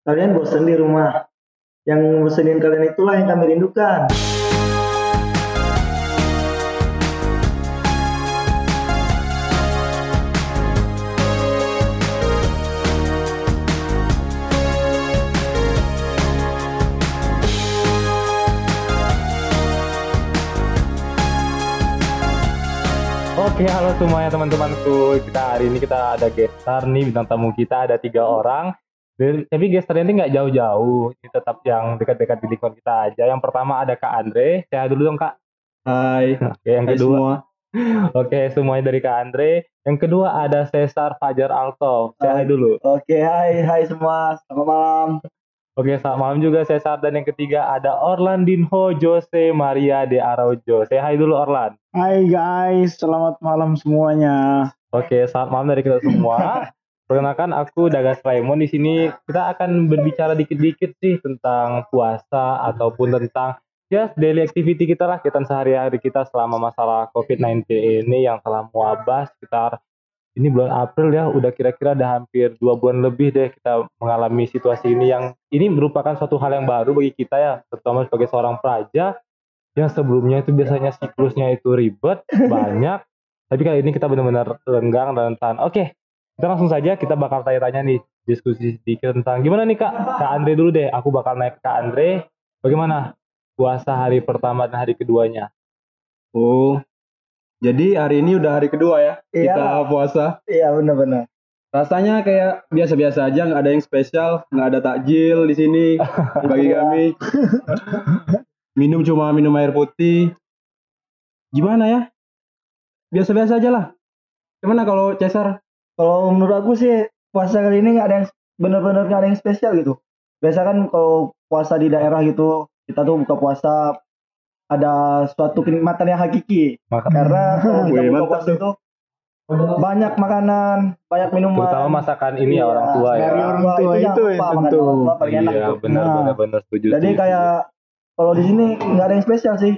kalian bosan di rumah. Yang bosenin kalian itulah yang kami rindukan. Oke, halo semuanya teman-temanku. Kita hari ini kita ada gestar nih, bintang tamu kita ada tiga orang. Tapi gestarnya ini nggak jauh-jauh, ini tetap yang dekat-dekat di lingkungan kita aja. Yang pertama ada Kak Andre. Saya dulu dong Kak. Hai, Oke, yang hai kedua. semua. Oke, semuanya dari Kak Andre. Yang kedua ada Cesar Fajar Alto. Saya Hai. dulu. Oke, hai, hai semua. Selamat malam. Oke, selamat malam juga Cesar. Dan yang ketiga ada Orlandinho Jose Maria de Araujo. Saya hai dulu Orlan. Hai guys, selamat malam semuanya. Oke, selamat malam dari kita semua. Perkenalkan aku Dagas Raymond di sini. Kita akan berbicara dikit-dikit sih tentang puasa ataupun tentang ya daily activity kita lah, kita sehari-hari kita selama masalah COVID-19 ini yang telah mewabah sekitar ini bulan April ya, udah kira-kira ada hampir dua bulan lebih deh kita mengalami situasi ini yang ini merupakan suatu hal yang baru bagi kita ya, terutama sebagai seorang praja yang sebelumnya itu biasanya siklusnya itu ribet, banyak, tapi kali ini kita benar-benar renggang dan tahan. Oke, kita langsung saja kita bakal tanya-tanya nih diskusi sedikit tentang gimana nih kak kak Andre dulu deh aku bakal naik ke kak Andre bagaimana puasa hari pertama dan hari keduanya Oh, jadi hari ini udah hari kedua ya Iya. kita puasa. Iya, benar-benar. Rasanya kayak biasa-biasa aja, nggak ada yang spesial, nggak ada takjil di sini bagi Iya. kami. minum cuma minum air putih. Gimana ya? Biasa-biasa aja lah. Gimana kalau Cesar? Kalau menurut aku sih puasa kali ini nggak ada yang benar-benar nggak ada yang spesial gitu. Biasa kan kalau puasa di daerah gitu kita tuh buka puasa ada suatu kenikmatan yang hakiki Maka- karena kalau kita buka mantap puasa tuh. itu banyak makanan, banyak minuman. terutama masakan ini ya Iya, orang tua ya dari orang tua itu ya, lupa, makan tentu. enak iya benar Nah, benar benar setuju Jadi setuju. kayak kalau di sini nggak ada yang spesial sih.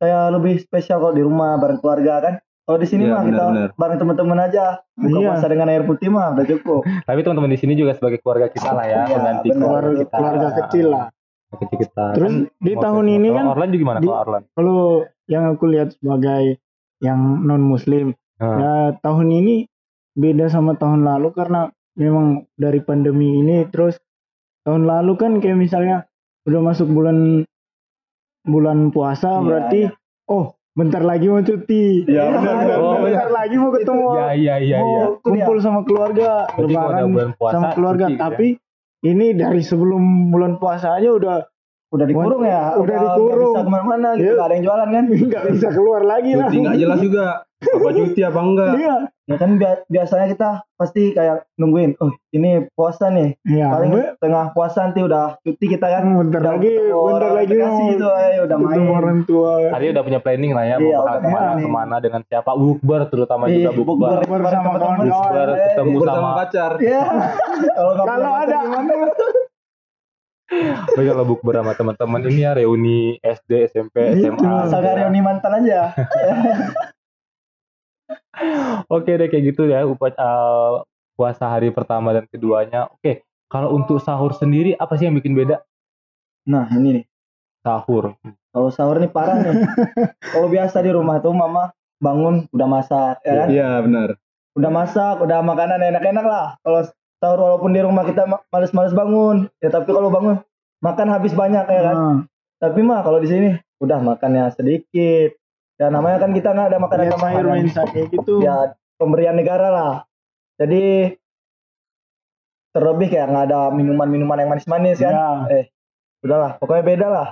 Kayak lebih spesial kalau di rumah bareng keluarga kan. Kalau di sini Iya, mah kita benar-benar. bareng teman-teman aja. Buka Iya. puasa dengan air putih mah udah cukup. tapi teman-teman di sini juga sebagai keluarga kita lah ya Iya, mengganti benar. keluarga Keluarga, kita keluarga kecil lah. Keluarga kecil kita Terus Kan di tahun ini kan Orlan juga gimana di- kalau Orlan Kalau yang aku lihat sebagai yang non Muslim, Nah, ya tahun ini beda sama tahun lalu karena memang dari pandemi ini. Terus tahun lalu kan kayak misalnya udah masuk bulan bulan puasa Iya, berarti oh bentar lagi mau cuti. Iya, benar, benar, Oh, bentar benar. lagi mau ketemu. ya iya iya mau iya kumpul sama keluarga, lebaran sama keluarga. cuti ya? Tapi ini dari sebelum bulan puasa aja udah Udah dikurung ya. Udah nggak dikurung. bisa ke mana-mana gitu. Iya. Nggak ada yang jualan kan. nggak bisa keluar lagi lah. Cuti nggak jelas juga. Apa cuti apa enggak? Iya. Ya kan bia- biasanya kita pasti kayak nungguin. Oh ini puasa nih. Iya. Paling tengah puasa nanti udah cuti kita kan. Hmm, bentar Udah lagi, bentar lagi mau itu, eh, udah main. orang tua. Tadi udah punya planning lah ya, Iya, mau bakal udah ke mana, planning. ke mana dengan siapa, bukber terutama Iya, juga bukber. bukber sama teman-teman. kawan-kawan. Bukber ketemu sama, pacar. Iya. Kalau ada gimana? Tapi kalau bukber sama teman-teman ini ya reuni SD, SMP, Gitu. SMA. Nggak reuni mantan aja. Oke deh kayak gitu ya upacara puasa hari pertama dan keduanya. Oke, kalau untuk sahur sendiri apa sih yang bikin beda? Nah ini nih. Sahur. Kalau sahur nih parah nih. Kalau biasa di rumah tuh mama bangun udah masak ya kan. Iya, benar. Udah masak, udah makanan enak-enak lah. Kalau sahur walaupun di rumah kita ma- males-males bangun, ya tapi kalau bangun makan habis banyak ya kan. Nah, Tapi mah kalau di sini udah makannya sedikit. Ya namanya kan kita nggak ada makanan lihat sayur main gitu. Ya pemberian negara lah. Jadi terlebih kayak nggak ada minuman-minuman yang manis-manis kan. Ya. Eh, udahlah, pokoknya beda lah.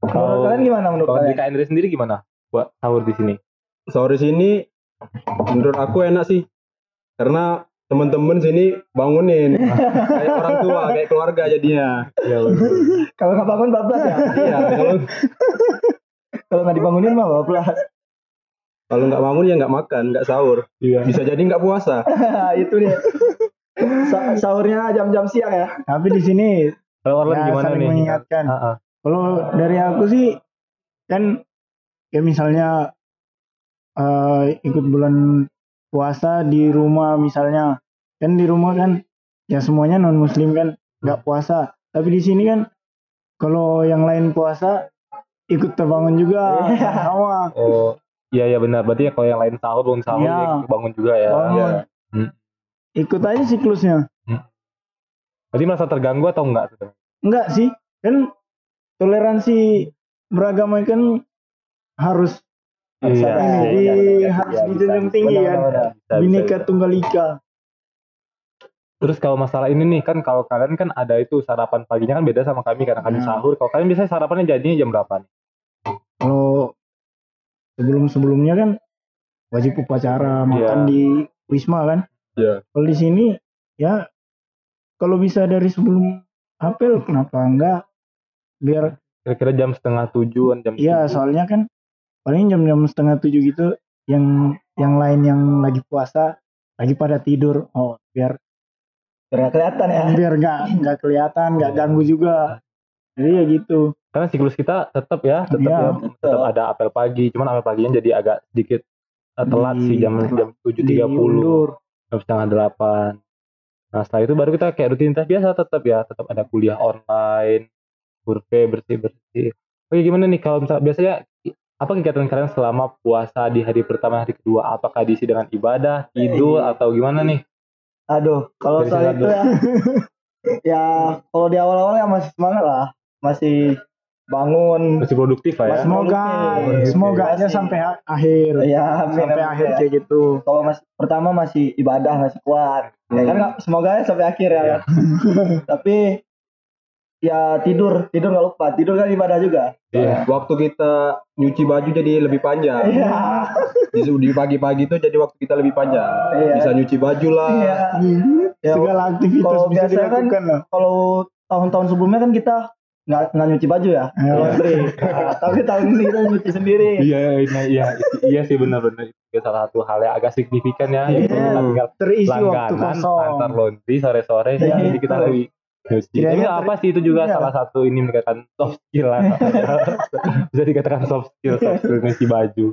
Kalau kalian gimana menurut kalau di kalian? Kak Andre sendiri gimana buat sahur di sini? Sore sini menurut aku enak sih. Karena temen-temen sini bangunin kayak orang tua, kayak keluarga jadinya. Ya, Kalau nggak bangun bablas ya. Iya, kalau Kalau nggak dibangunin mah bablas. kalau nggak bangun ya nggak makan, nggak sahur. Iya. Bisa jadi nggak puasa. itu dia. Sa- sahurnya jam-jam siang ya. Tapi di sini Kalau Orlan ya, gimana nih? mengingatkan. Ah, ah. Kalau dari aku sih kan kayak misalnya eh, ikut bulan puasa di rumah misalnya kan di rumah kan ya semuanya non muslim kan nggak puasa tapi di sini kan kalau yang lain puasa ikut terbangun juga Iya. sama Oh, iya iya benar. Berarti ya kalau yang lain sahur bangun sahur Iya. dia bangun juga ya. bangun Iya. Hmm. ikut aja siklusnya Berarti merasa terganggu atau enggak? enggak sih kan toleransi beragama kan harus Iya, ini iya, iya, harus iya, dijunjung bisa, tinggi benar, kan Bisa, bisa, bisa. tunggal ika Terus kalau masalah ini nih kan kalau kalian kan ada itu sarapan paginya kan beda sama kami karena kami Nah. sahur. Kalau kalian biasanya sarapannya jadinya jam berapa nih? kalau sebelum sebelumnya kan wajib upacara makan Iya. di wisma kan Iya. kalau di sini ya kalau bisa dari sebelum apel kenapa enggak biar Kira-kira jam setengah tujuan jam Iya, soalnya kan paling jam-jam setengah tujuh gitu yang yang lain yang lagi puasa lagi pada tidur. Oh, biar biar nggak kelihatan ya biar nggak nggak kelihatan, nggak ganggu juga. Jadi ya gitu. Karena siklus kita tetap ya, tetap Iya, ya, tetap ada apel pagi. Cuman apel paginya jadi agak sedikit eh, telat Di- sih jam jam tujuh tiga puluh, jam setengah delapan. Nah setelah itu baru kita kayak rutinitas biasa tetap ya, tetap ada kuliah online, survei bersih bersih. Oke gimana nih kalau misalnya biasanya apa kegiatan kalian selama puasa di hari pertama hari kedua? Apakah diisi dengan ibadah, tidur atau gimana nih? aduh kalau Dari soal itu ya ya kalau di awal-awal ya masih semangat lah masih bangun Masih produktif lah ya? Semoga Produktif. semoga aja Masih. sampai akhir. ya sampai akhir ya. kayak gitu. kalau masih pertama masih ibadah masih kuat ya kan semoga aja sampai akhir ya kan tapi ya tidur tidur nggak lupa tidur kan ibadah juga Iya. Waktu kita nyuci baju jadi lebih panjang. iya Di, di pagi-pagi itu jadi waktu kita lebih panjang. Iya. Bisa nyuci baju lah. iya Ya, Segala aktivitas kalau bisa kan- dilakukan lah. kalau tahun-tahun sebelumnya kan kita nggak nggak nyuci baju ya Iya. laundry Nah, tapi tahun ini kita nyuci sendiri Iya, iya, iya, iya sih benar-benar itu salah satu hal yang agak signifikan ya. Iya. kita tinggal Terisi waktu langganan kosong. antar laundry sore-sore, Iya, jadi kita lebih. Kiranya apa sih itu juga iya. salah satu ini meningkatkan soft skill lah. Bisa dikatakan soft skill, soft skill nyuci baju.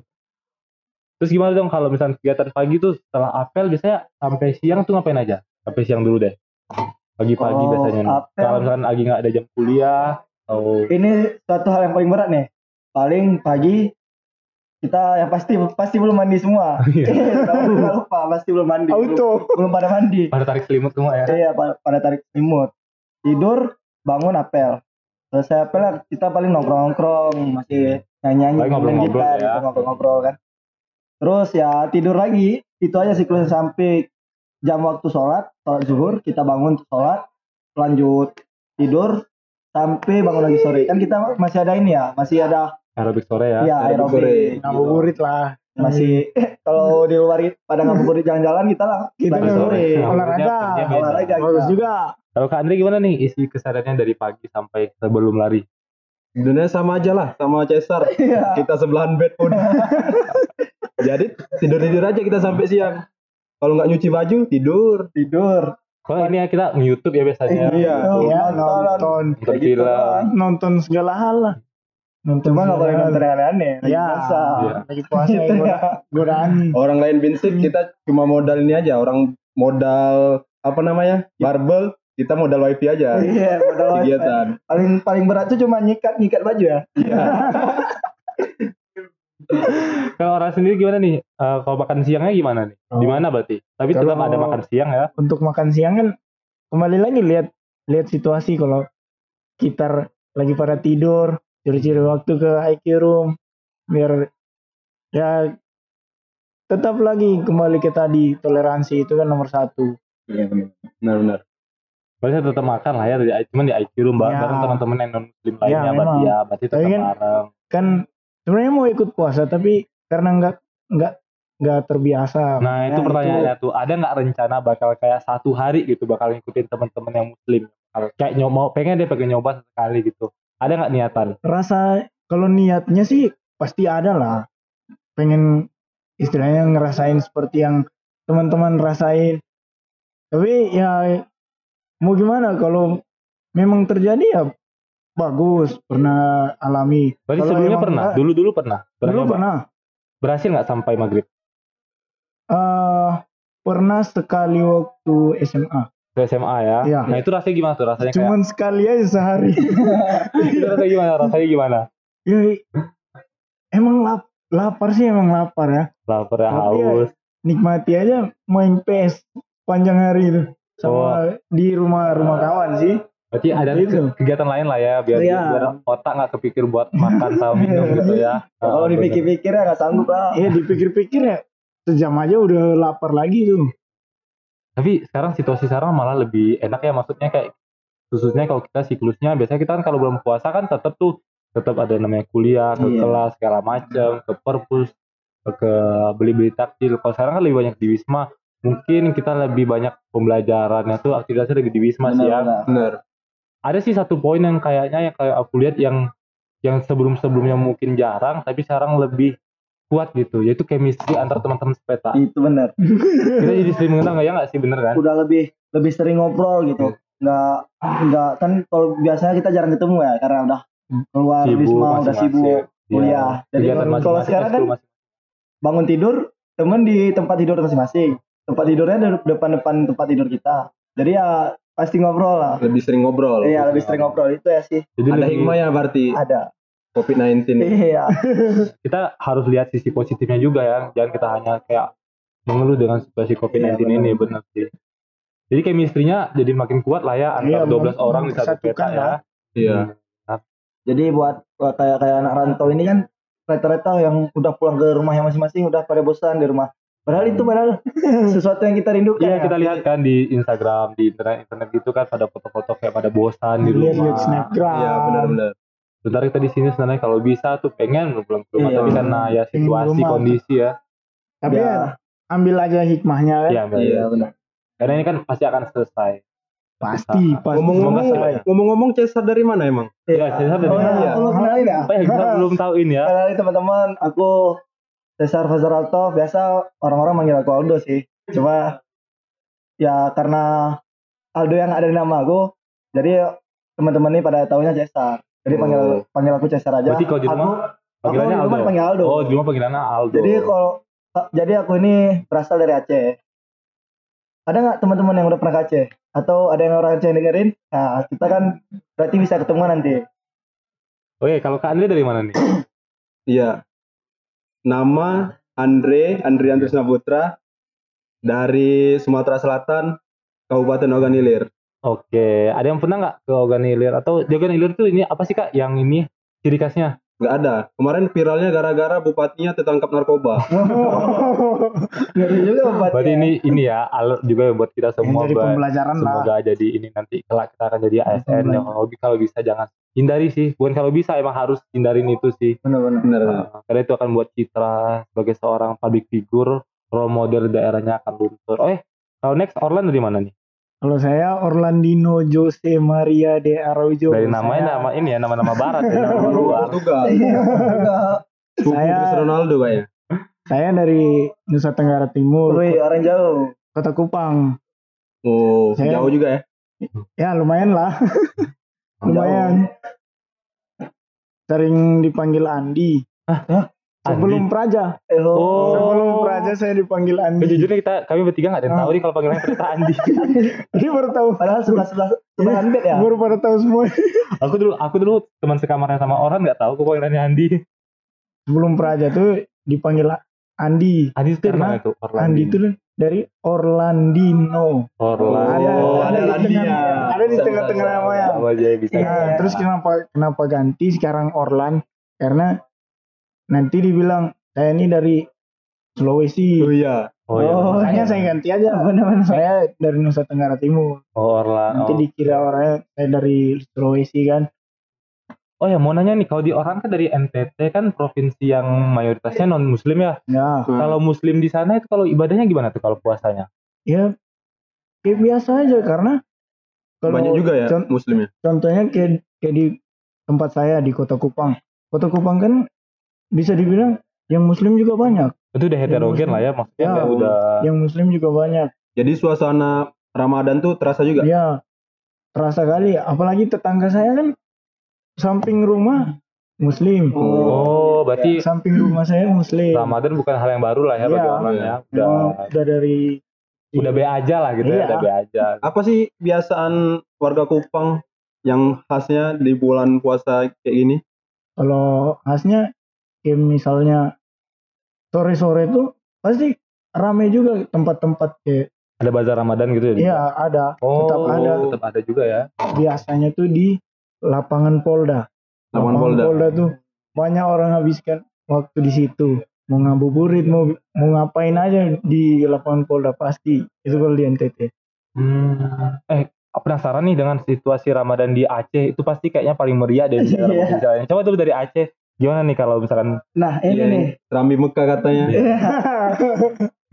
Terus gimana dong kalau misalnya kegiatan pagi tuh setelah apel biasanya sampai siang tuh ngapain aja? Sampai siang dulu deh. Pagi-pagi Oh, biasanya nih. apel. Kalau misalkan lagi nggak ada jam kuliah atau ini suatu hal yang paling berat nih paling pagi kita yang pasti pasti belum mandi semua Iya. Jangan lupa pasti belum mandi belum, Auto. belum pada mandi pada tarik selimut semua ya. iya pa- pada tarik selimut tidur bangun apel selesai apel kita paling nongkrong nongkrong masih nyanyi nyanyi Paling ngobrol-ngobrol ya. ngobrol ngobrol kan terus ya tidur lagi itu aja siklusnya sampai jam waktu sholat sholat zuhur kita bangun sholat lanjut tidur sampai bangun lagi sore kan kita masih ada ini ya masih ada Aerobik sore ya. ya aerobik sore. aerobik Ngabuburit lah. Masih kalau di luar pada ngabuburit jalan-jalan kita lah Kita ngabuburit. Olahraga. olahraga Bagus juga. Kalau Kak Andre gimana nih isi kesehariannya dari pagi sampai sebelum lari? Sebenarnya sama aja lah sama Cesar. Iya. Kita sebelahan bed pun. Jadi tidur-tidur aja kita sampai siang. Kalau nggak nyuci baju, tidur. tidur Kalau ini ya kita nge-youtube ya biasanya. Iya. Ya, nonton nonton. Nonton segala hal lah. Nonton cuma nggak boleh segala hal. nonton yang aneh-aneh lagi Ya, puasa. Iya. lagi puasa ya, goda- godaan. Orang lain prinsip kita cuma modal ini aja. Orang modal apa namanya? Barbel. Kita modal wifi aja. iya modal wifi. Kegiatan. paling paling berat tuh cuma nyikat nyikat baju ya Kalau orang sendiri gimana nih? Eh, kalau makan siangnya gimana nih? Oh. Di mana berarti? Tapi tetap Kalau- ada makan siang ya. Untuk makan siang kan kembali lagi lihat lihat situasi kalau kita lagi pada tidur, curi-curi waktu ke IQ room biar ya tetap lagi kembali ke tadi toleransi itu kan nomor satu. Iya benar. Benar-benar. Berarti tetap makan lah ya, di- cuman di IQ room Ya. bareng teman-teman yang non muslim lainnya Ya, berarti ya, berarti tetap kan- bareng. Kan sebenarnya mau ikut puasa tapi karena nggak nggak nggak terbiasa. Nah itu Nah, pertanyaannya tuh, ada nggak rencana bakal kayak satu hari gitu bakal ngikutin teman-teman yang muslim? Kayak nyoba, pengen deh pengen nyoba sekali gitu. Ada nggak niatan? rasa kalau niatnya sih pasti ada lah. Pengen istilahnya ngerasain seperti yang teman-teman rasain. Tapi ya mau gimana? Kalau memang terjadi ya bagus pernah alami. Berarti Kalau sebelumnya pernah, dulu-dulu pernah. Pernah dulu pernah. Berhasil nggak sampai maghrib? eh pernah sekali waktu SMA ke SMA ya. Iya. Nah itu rasanya gimana tuh rasanya kayak Cuman sekali aja sehari. itu rasanya gimana rasanya gimana? ya, emang lap, lapar sih emang lapar ya. Lapar ya Tapi ya, haus. Nikmati aja main PS panjang hari itu sama di rumah rumah kawan sih. Berarti ada Itu. ke- kegiatan lain lah ya biar Iya. biar otak nggak kepikir buat makan sama minum gitu ya. Kalau Ah, dipikir-pikir ya nggak sanggup lah. Iya dipikir-pikir ya sejam aja udah lapar lagi tuh. Tapi sekarang situasi sekarang malah lebih enak ya maksudnya kayak khususnya kalau kita siklusnya biasanya kita kan kalau belum puasa kan tetap tuh tetap ada namanya kuliah, ke Iya. kelas segala macam, ke perpus, ke beli-beli takjil. Kalau sekarang kan lebih banyak di Wisma. Mungkin kita lebih banyak pembelajarannya tuh aktivitasnya lagi di Wisma sih ya. Ada sih satu poin yang kayaknya yang kayak aku lihat yang yang sebelum-sebelumnya mungkin jarang tapi sekarang lebih kuat gitu yaitu chemistry antar teman-teman sepeta. Itu benar. Kita jadi sering mengenal nggak ya nggak sih bener kan? Udah lebih lebih sering ngobrol gitu. Nggak nggak kan kalau biasanya kita jarang ketemu ya karena udah keluar wisma udah sibuk kuliah. Iya. Jadi Kegiatan kalau masing-masing, sekarang kan masing- bangun tidur temen di tempat tidur masing-masing. Tempat tidurnya di depan-depan tempat tidur kita. Jadi ya pasti ngobrol lah. Lebih sering ngobrol. Iya lebih sering ngobrol itu ya sih. Jadi Ada hikmahnya berarti Ada. COVID-19. Iya. kita harus lihat sisi positifnya juga ya jangan kita hanya kayak mengeluh dengan situasi COVID-19 Iya, ini benar sih jadi chemistry-nya jadi makin kuat lah ya Iya, antara 12 mem- orang di satu peta ya lah. Iya. Jadi buat kayak kayak anak rantau ini kan rata-rata yang udah pulang ke rumahnya masing-masing udah pada bosan di rumah. Padahal itu padahal sesuatu yang kita rindukan. Iya ya. kita lihat kan di Instagram di internet internet gitu kan pada foto-foto kayak pada bosan di Lihat-lihat rumah snapgram. Iya benar-benar. Sebentar kita di sini sebenarnya kalau bisa tuh pengen ke rumah Iya. tapi karena ya situasi rumah. kondisi ya Tapi Ya. ya ambil aja hikmahnya kan. ya benar. Iya benar. karena ini kan pasti akan selesai Pasti, pasti. Ngomong-ngomong, ngomong-ngomong Cesar dari mana emang? Iya, Cesar dari oh, mana? iya. Belum kenalin ya. apa ya kita belum tahu ini ya Kenalin teman-teman, aku Cesar Fazar Alto. Biasa orang-orang manggil aku Aldo sih. Cuma ya karena Aldo yang ada di nama aku, jadi teman-teman ini pada taunya Cesar. Jadi panggil Oh. panggil aku Cesar aja. Berarti kalau di rumah aku, panggilannya aku di rumah Aldo panggil Aldo. oh di rumah panggilannya Aldo Jadi kalau jadi aku ini berasal dari Aceh. Ada nggak teman-teman yang udah pernah ke Aceh? Atau ada yang orang Aceh yang dengerin? Nah, kita kan berarti bisa ketemu nanti. Oke, kalau Kak Andre dari mana nih? Iya. Nama Andre, Andrian Trisna Putra dari Sumatera Selatan, Kabupaten Oganilir. Oke, ada yang pernah nggak ke Oganilir atau di Oganilir tuh ini apa sih Kak yang ini ciri khasnya? Nggak ada. Kemarin viralnya gara-gara bupatinya tertangkap narkoba. Ngeri juga Pak. Berarti ini ini ya alert juga buat kita semua Yang jadi buat pembelajaran lah. semoga jadi ini nanti kelak kita akan jadi ASN yang kalau, kalau bisa jangan hindari sih. Bukan kalau bisa emang harus hindarin itu sih. Benar-benar. Nah, karena itu akan buat citra sebagai seorang public figure, role model daerahnya akan luntur. Oh eh, kalau next Orlan dari mana nih? Kalau saya Orlandino Jose Maria de Araujo. Dari namanya Saya- nama ini ya nama-nama barat ya, nama luar. Portugal. Suku Saya- Cristiano Ronaldo kayaknya. Saya dari Nusa Tenggara Timur, Wih, orang jauh. Kota Kupang. Oh, Saya- jauh juga ya. Ya lumayan lah, lumayan. Sering dipanggil Andi. Sebelum Praja, Eh, oh. Sebelum Praja saya dipanggil Andi. Sejujurnya kita kami bertiga nggak ada yang tahu nih kalau panggilannya ternyata Andi. Ini baru tahu, Padahal sebelah sebelah sebelah bed ya. baru pada tahu semua. aku dulu aku dulu teman sekamarnya sama orang nggak tahu kok panggilannya Andi. Sebelum Praja tuh dipanggil Andi. Andi itu dari mana tuh? Orlando. Andi itu dari Orlandino. Orlando. ada, Oh, ada, ada tengah, ada di tengah-tengah namanya. Nah, terus kenapa kenapa ganti sekarang Orlan? Karena nanti dibilang saya ini dari Sulawesi. Oh iya. Oh, iya. Oh, Makanya iya. saya ganti aja. Benar-benar saya dari Nusa Tenggara Timur. Oh, Orlando. Nanti dikira orangnya saya dari Sulawesi kan. Oh ya mau nanya nih kalau di orang kan dari NTT kan provinsi yang mayoritasnya non muslim ya. Ya, Hmm. Kalau muslim di sana itu kalau ibadahnya gimana tuh kalau puasanya? ya kayak biasa aja karena kalau Banyak juga ya muslimnya. contohnya kayak kayak di tempat saya di Kota Kupang. Kota Kupang kan bisa dibilang yang muslim juga banyak. Itu udah heterogen lah ya maksudnya Ya, udah Yang muslim juga banyak. Jadi suasana Ramadan tuh terasa juga. Ya, terasa kali. Apalagi tetangga saya kan samping rumah Muslim. Oh, berarti Samping rumah saya Muslim. Ramadan bukan hal yang baru lah ya bagi Iya. orang ya. Udah Memang udah dari Udah be aja lah gitu Iya. ya, udah be aja. Apa sih kebiasaan warga Kupang yang khasnya di bulan puasa kayak gini? Kalau khasnya kayak misalnya sore-sore itu pasti rame juga tempat-tempat kayak Ada bazar Ramadan gitu ya? iya ada Oh, tetap ada. tetap ada juga ya. biasanya tuh di lapangan Polda. Lapangan Polda. tuh banyak orang habiskan waktu di situ. Mau ngabuburit, mau mau ngapain aja di lapangan Polda pasti. Itu kalau di NTT. Hmm. Eh, penasaran nih dengan situasi Ramadan di Aceh itu pasti kayaknya paling meriah dari negara Iya. lain. Coba dulu dari Aceh, gimana nih kalau misalkan Nah ini Iya, nih. Rambi Mekah katanya.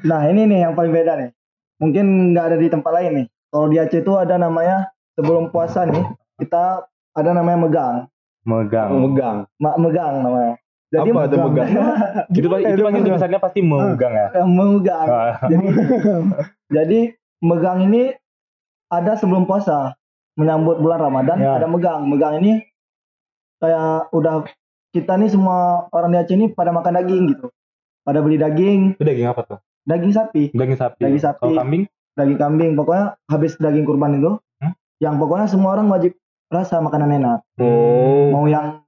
Nah ini nih yang paling beda nih. Mungkin nggak ada di tempat lain nih. Kalau di Aceh itu ada namanya sebelum puasa nih kita ada namanya megang, megang, Megang. Ma- megang namanya. Jadi Apa tuh megang? itu itu pasti tulisannya pasti megang ya. Eh, megang. Ah. Jadi jadi megang ini ada sebelum puasa menyambut bulan Ramadan Ya. ada megang. Megang ini kayak udah kita nih semua orang di Aceh ini pada makan daging gitu. Pada beli daging, Itu daging apa tuh? daging sapi, Daging sapi. Daging sapi. Kalau kambing? daging kambing. Pokoknya habis daging kurban itu, Hmm? yang pokoknya semua orang wajib rasa makanan enak. Oh. Mau yang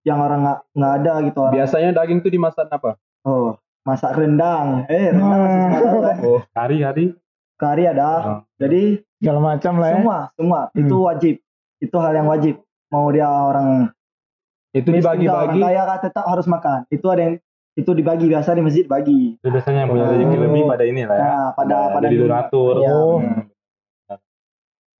yang orang nggak nggak ada gitu orang. Biasanya daging tuh dimasak apa? Oh, masak rendang. Eh, rendang masih semua tahu kan. Oh. Kari, kari. Kari ada. Oh. Jadi Segala macam lah ya. semua semua Hmm. itu wajib. Itu hal yang wajib. Mau dia orang Itu dibagi-bagi. orang kaya kah, tetap harus makan. Itu ada yang itu dibagi biasa di masjid bagi. Itu biasanya yang punya Oh. rezeki lebih pada ini lah ya. Nah, pada pada Jadi donatur. Iya. Oh. Hmm.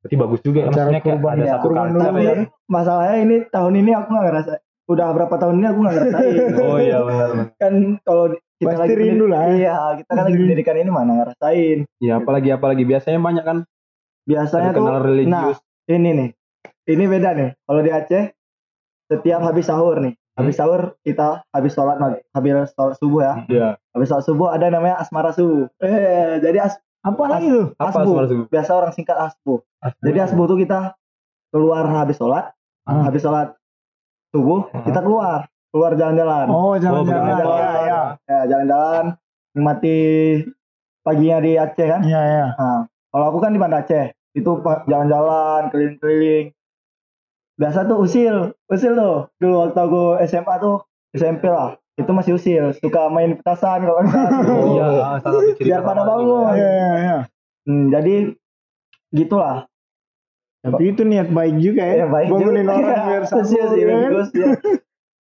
Berarti bagus juga ya. Maksudnya kayak kurban ada ya. satu Kurban dulu ya. ya. Masalahnya ini tahun ini aku nggak ngerasa. Udah berapa tahun ini aku nggak ngerasain. Oh iya benar. kan kalau kita Pasti lagi rindu lah ya. Iya, kita kan lagi pendidikan ini mana ngerasain. Ya apalagi apalagi biasanya banyak kan Biasanya tuh nah religius. ini nih. Ini beda nih. Kalau di Aceh setiap habis sahur nih. Habis sahur kita habis sholat habis sholat subuh ya. Iya. Habis sholat subuh ada namanya asmara subuh. Eh, jadi as, Apa lagi tuh? Apa asbu. asmara subuh? Biasa orang singkat asbu. Jadi asbu tuh kita keluar habis sholat, Ah. habis sholat subuh Ah. kita keluar, keluar jalan-jalan. Oh, jalan-jalan. bener-bener. ya, ya. Ya, jalan-jalan, nikmati paginya di Aceh kan. Iya, iya. Nah, kalau aku kan di Banda Aceh, itu jalan-jalan, keliling-keliling. Biasa tuh usil, usil tuh. Dulu waktu aku SMA tuh, SMP lah. Itu masih usil, suka main petasan kalau nggak salah. Oh iya, salah satu ciri Biar pada bangun. ya. Iya, iya, iya. Hmm, jadi gitulah. Tapi itu niat baik juga ya. Ya, baik Bangunin juga. orang biar Usil sih, ya kan? bagus ya.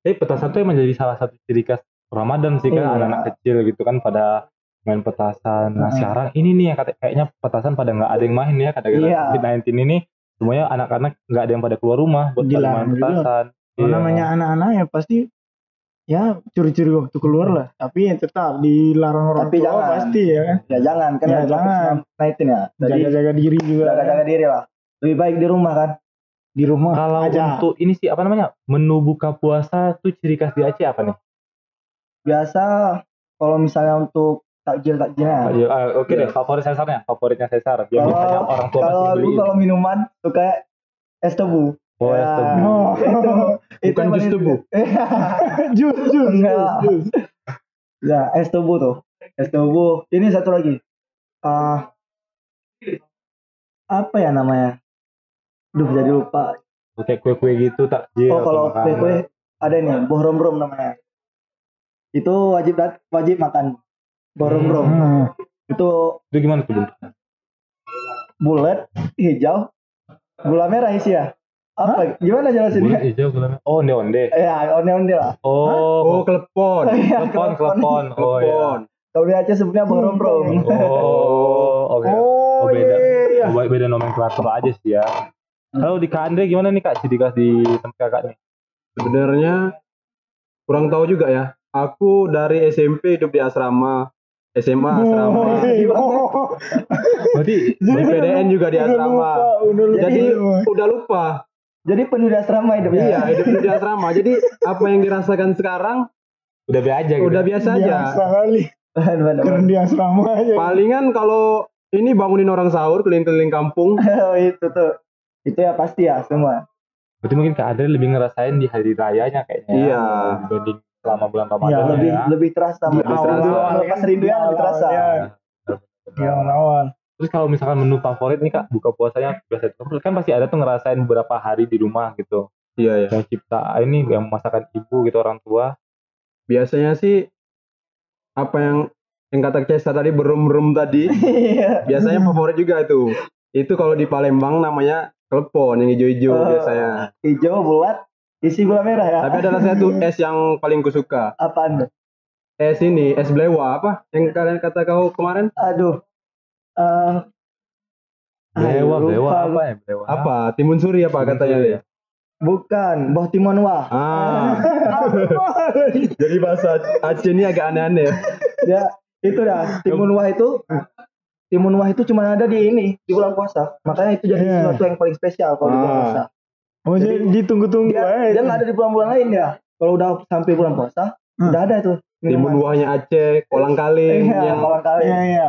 Tapi petasan tuh emang jadi salah satu ciri khas Ramadan sih kan Iya. anak-anak kecil gitu kan pada main petasan. Nah Hmm. sekarang ini nih yang kata, kayaknya petasan pada nggak ada yang main ya kata Iya. COVID-19 ini semuanya anak-anak nggak ada yang pada keluar rumah buat main petasan. Kalau Iya. namanya anak-anak ya pasti ya curi-curi waktu keluar lah. Tapi ya tetap dilarang orang Tapi tua jangan. pasti ya kan. Ya jangan, kan Ya, jangan. COVID-19 ya. Jaga-jaga diri juga. jaga-jaga diri lah. Lebih baik di rumah kan. di rumah Kalau aja. untuk ini sih apa namanya menu buka puasa tuh ciri khas di Aceh apa nih? Biasa kalau misalnya untuk takjil-takjilnya. Ah, iya, ah, Oke deh favorit Cesarnya, favoritnya Cesar. Biar Kalau- biasanya orang tua Kalau pasti aku beliin. kalau minuman suka es tebu. Oh, es Ya, tebu. Oh. itu, itu Bukan jus tebu. jus, jus, Enggak. jus. ya, es tebu tuh. Es tebu. Ini satu lagi. Ah, apa ya namanya? Duh, jadi lupa. Kayak kue-kue gitu takjil. Oh, kalau kue-kue ada nih, bohrom-rom namanya. Itu wajib wajib makan. Bohrom-rom. Hmm. Itu Itu gimana tuh bentuknya? bulat, hijau, gula merah isi ya. Apa? Gimana jelasin Bulat hijau gula merah. Oh, onde-onde. Ya, onde-onde lah. Oh, Oh, klepon. Iya, klepon, klepon. Oh ya. Klepon. Kalau di Aceh sebenarnya bohrom-rom. Oh, oke. Oh, Oh, beda. iya, iya. Oh, beda nomenklatur aja sih ya. Kalau di Kak Andre gimana nih Kak? Ciri khas di tempat kakak nih? Sebenarnya kurang tahu juga ya. Aku dari SMP hidup di asrama, SMA asrama, Oh, oh. Berarti di PDN juga di Udah asrama. lupa, udah lupa. Jadi udah lupa. Jadi penuh di asrama hidupnya. Iya, hidup di asrama. Jadi apa yang dirasakan sekarang udah biasa aja gitu. udah biasa aja. biasa kali. Keren di asrama aja. Palingan kalau ini bangunin orang sahur keliling-keliling kampung. Oh, itu tuh. Itu ya pasti ya semua. Berarti mungkin Kak Andre lebih ngerasain di hari rayanya kayaknya. ya, Iya. Dibanding selama bulan Iya, Ramadan lebih ya. lebih terasa Di Mas. awal-awal Lepas rindunya lebih terasa. Ya, di awal-awal. Terus kalau misalkan menu favorit nih kak, buka puasanya biasa kan pasti ada tuh ngerasain beberapa hari di rumah gitu. Iya ya. Yang cipta ini yang masakan ibu gitu orang tua. Biasanya sih apa yang yang kata Cesa tadi berum-berum tadi, Iya. biasanya favorit juga itu. Itu kalau di Palembang namanya klepon yang hijau-hijau Oh. biasanya. Hijau bulat, isi gula merah ya. Tapi ada tuh es yang paling kusuka. Apaan tuh? Es ini, es blewa apa? Yang kalian kata kau kemarin? Aduh. Eh Blewa, aduh, blewa apa ya blewa? Apa? Timun suri apa katanya dia? Bukan, Boh Timon Wah. Ah. Jadi bahasa Aceh ini agak aneh-aneh. Ya, itu dah. Timun Wah itu Timun Wah itu cuma ada di ini, di bulan puasa. Makanya itu jadi Iya. sesuatu yang paling spesial kalau di bulan Ah. puasa. Oh, jadi ditunggu-tunggu Dia, eh. dia nggak ada di bulan-bulan lain ya. Kalau udah sampai bulan puasa, Hmm. udah ada itu. Timun buahnya Aceh, kolang kaling, Iya, yang kolang kaling. Iya, iya.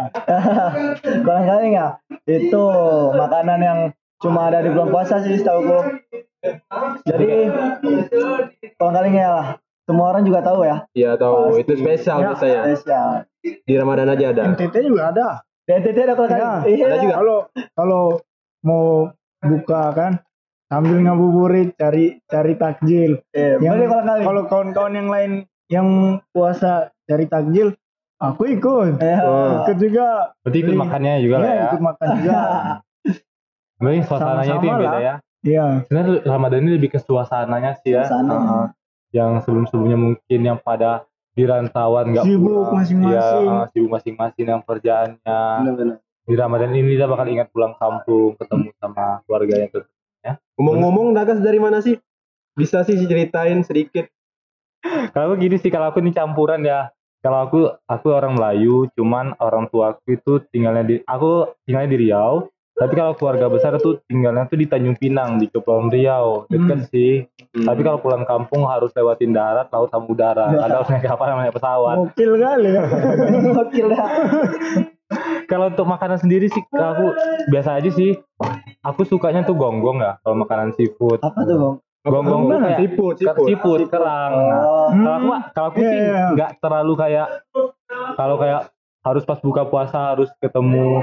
kolang kaling ya. Itu makanan yang cuma ada di bulan puasa sih setahu Jadi kolang kaling ya lah. Semua orang juga tahu ya. ya tahu Pasti. itu spesial Ya, biasanya. Spesial. Di Ramadan aja ada. NTT juga ada. Di NTT ada kolang kaling. Iya, Iya. ada juga. Kalau kalau mau buka kan sambil ngabuburit cari cari takjil. Iya, Yang-. Kalau kawan-kawan yang lain yang puasa cari takjil, aku ikut. Iya. Oh. Ikut juga. Berarti ikut makannya juga lah Iya, ya. ikut makan juga. Berarti suasananya itu yang beda ya. Iya. Sebenarnya Ramadan ini lebih ke suasananya sih ya. Suasana. Heeh. yang sebelum-sebelumnya mungkin yang pada di rantauan nggak Sibuk pulang. masing-masing. Iya, sibuk masing-masing yang kerjaannya. Benar-benar. Di Ramadan ini dia bakal ingat pulang kampung, ketemu sama keluarganya tuh. Ngomong-ngomong, Dagas dari mana sih? Bisa sih ceritain sedikit. Kalau gini sih, kalau aku ini campuran ya. Kalau aku, aku orang Melayu, cuman orang tuaku itu tinggalnya di, aku tinggalnya di Riau. Tapi kalau keluarga besar tuh tinggalnya tuh di Tanjung Pinang, di Kepulauan Riau. Deket sih. Tapi kalau pulang kampung harus lewatin darat, laut sama udara. Ada harus naik kapal naik pesawat. Gokil kali ya. Gokil dah. Kalau untuk makanan sendiri sih, aku biasa aja sih. Aku sukanya tuh gonggong ya, kalau makanan seafood. Apa tuh, Bang? Gonggong tuh kayak Siput, Ke- siput. siput, kerang. Oh. kalau aku kalau aku Iya, sih nggak terlalu kayak kalau kayak harus pas buka puasa harus ketemu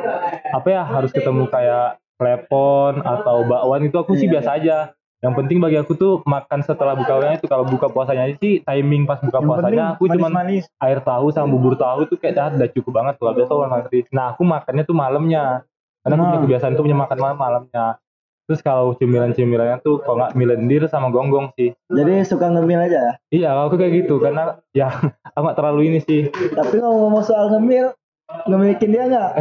apa ya harus ketemu kayak klepon atau bakwan itu aku sih Iya, biasa aja. Yang penting bagi aku tuh makan setelah buka puasanya itu kalau buka puasanya sih timing pas buka Yang puasanya aku manis-manis. air tahu sama bubur tahu tuh kayak dah udah cukup banget kalau biasa orang ngerti. Nah aku makannya tuh malamnya karena aku punya Nah. kebiasaan tuh punya makan malam malamnya. Terus kalau cemilan-cemilannya tuh kalau nggak milendir sama gonggong sih. Jadi suka ngemil aja ya. Iya, aku kayak gitu karena ya aku nggak terlalu ini sih. Tapi kalau ngomong soal ngemil, ngemilikin dia nggak?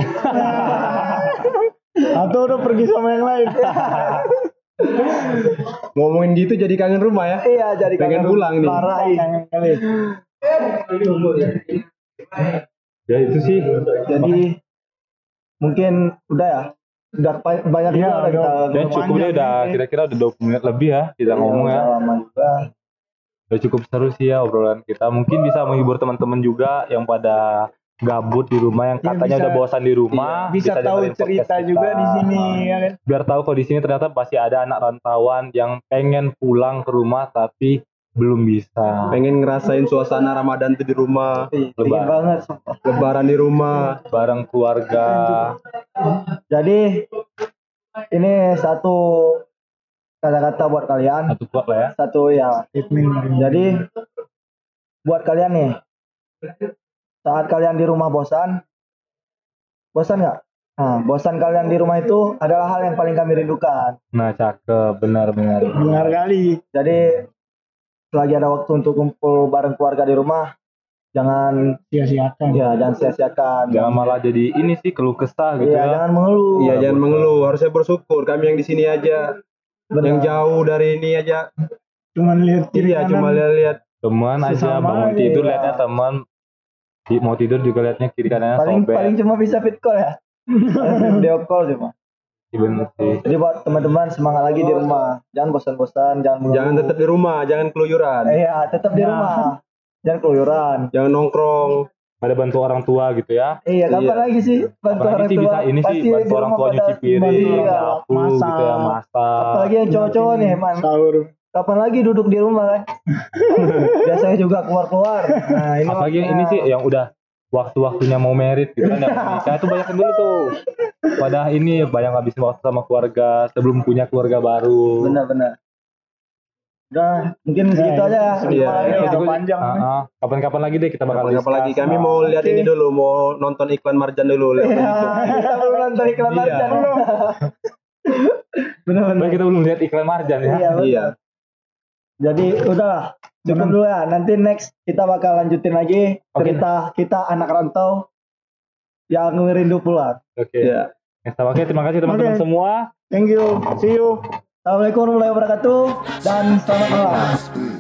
Atau udah pergi sama yang lain. Ngomongin gitu jadi kangen rumah ya. iya, jadi Pengen kangen pulang nih. Parah. Kangen kali. Ya itu sih. Jadi mungkin udah ya. Udah banyak Iya, juga udah kita udah. Dan cukup ya udah kira-kira udah 20 menit lebih ya kita ngomong ya. Lama juga. Udah cukup seru sih ya obrolan kita. Mungkin bisa menghibur teman-teman juga yang pada gabut di rumah yang Ya, katanya bisa- udah bosan di rumah. Bisa tahu dengerin podcast cerita kita. juga di sini ya kan. Biar tahu kalau di sini ternyata pasti ada anak rantauan yang pengen pulang ke rumah tapi belum bisa. Pengen ngerasain suasana Ramadan tuh di rumah, Dingin Lebaran. banget. sumpah. lebaran di rumah. bareng keluarga. Jadi ini satu kata-kata buat kalian. Satu kuat lah ya. Satu ya. Jadi buat kalian nih, saat kalian di rumah bosan, bosan nggak? Nah, bosan kalian di rumah itu adalah hal yang paling kami rindukan. Nah, cakep, benar-benar. Benar kali. Jadi selagi ada waktu untuk kumpul bareng keluarga di rumah, jangan Sia-siakan. ya jangan sia-siakan. Jangan malah jadi ini sih keluh kesah gitu Iya, ya. jangan mengeluh. Iya, jangan mengeluh, harusnya bersyukur. Kami yang di sini aja, Benar. yang jauh dari ini aja. Cuman lihat kiri Iya, cuma lihat-lihat. Teman aja bangun tidur ya. liatnya teman. Mau tidur juga liatnya kiri kanannya paling sobek. paling cuma bisa fit call ya. Video call cuma. Iya, bener sih. Jadi buat teman-teman semangat lagi di rumah. Jangan bosan-bosan, jangan. Jangan tetap di rumah, jangan keluyuran. Iya, tetap di Ya. rumah. Jangan keluyuran. Jangan nongkrong. Ada bantu orang tua gitu ya. Iya, kapan Iya. lagi sih bantu Apalagi orang sih tua? bisa ini sih Pasti bantu di orang rumah tua nyuci piring, bantu, iya. masak. gitu ya, masak. Apalagi yang cowok-cowok nih, man. Sahur. Kapan lagi duduk di rumah kan? Biasanya juga keluar-keluar. Nah, ini Apalagi waktunya. ini sih yang udah waktu-waktunya mau merit gitu kan yang nikah itu banyak dulu tuh pada ini banyak ngabisin waktu sama keluarga sebelum punya keluarga baru Benar-benar. Udah, mungkin segitu aja ya. Iya, lagi iya, ya. itu panjang. Kapan-kapan lagi deh kita bakal Apa lagi discuss. kami mau lihat ini dulu, mau nonton iklan Marjan dulu lihat Iya, kita belum nonton iklan Iya. Marjan belum. Benar-benar. Baik, kita belum lihat iklan Marjan ya. Iya. Jadi udahlah, cukup dulu ya. Nanti next kita bakal lanjutin lagi Oke. cerita kita anak rantau yang ngerindu pulang. oke Iya. Ya, oke terima kasih teman-teman Oke. semua Thank you. See you. Assalamualaikum warahmatullahi wabarakatuh dan selamat malam.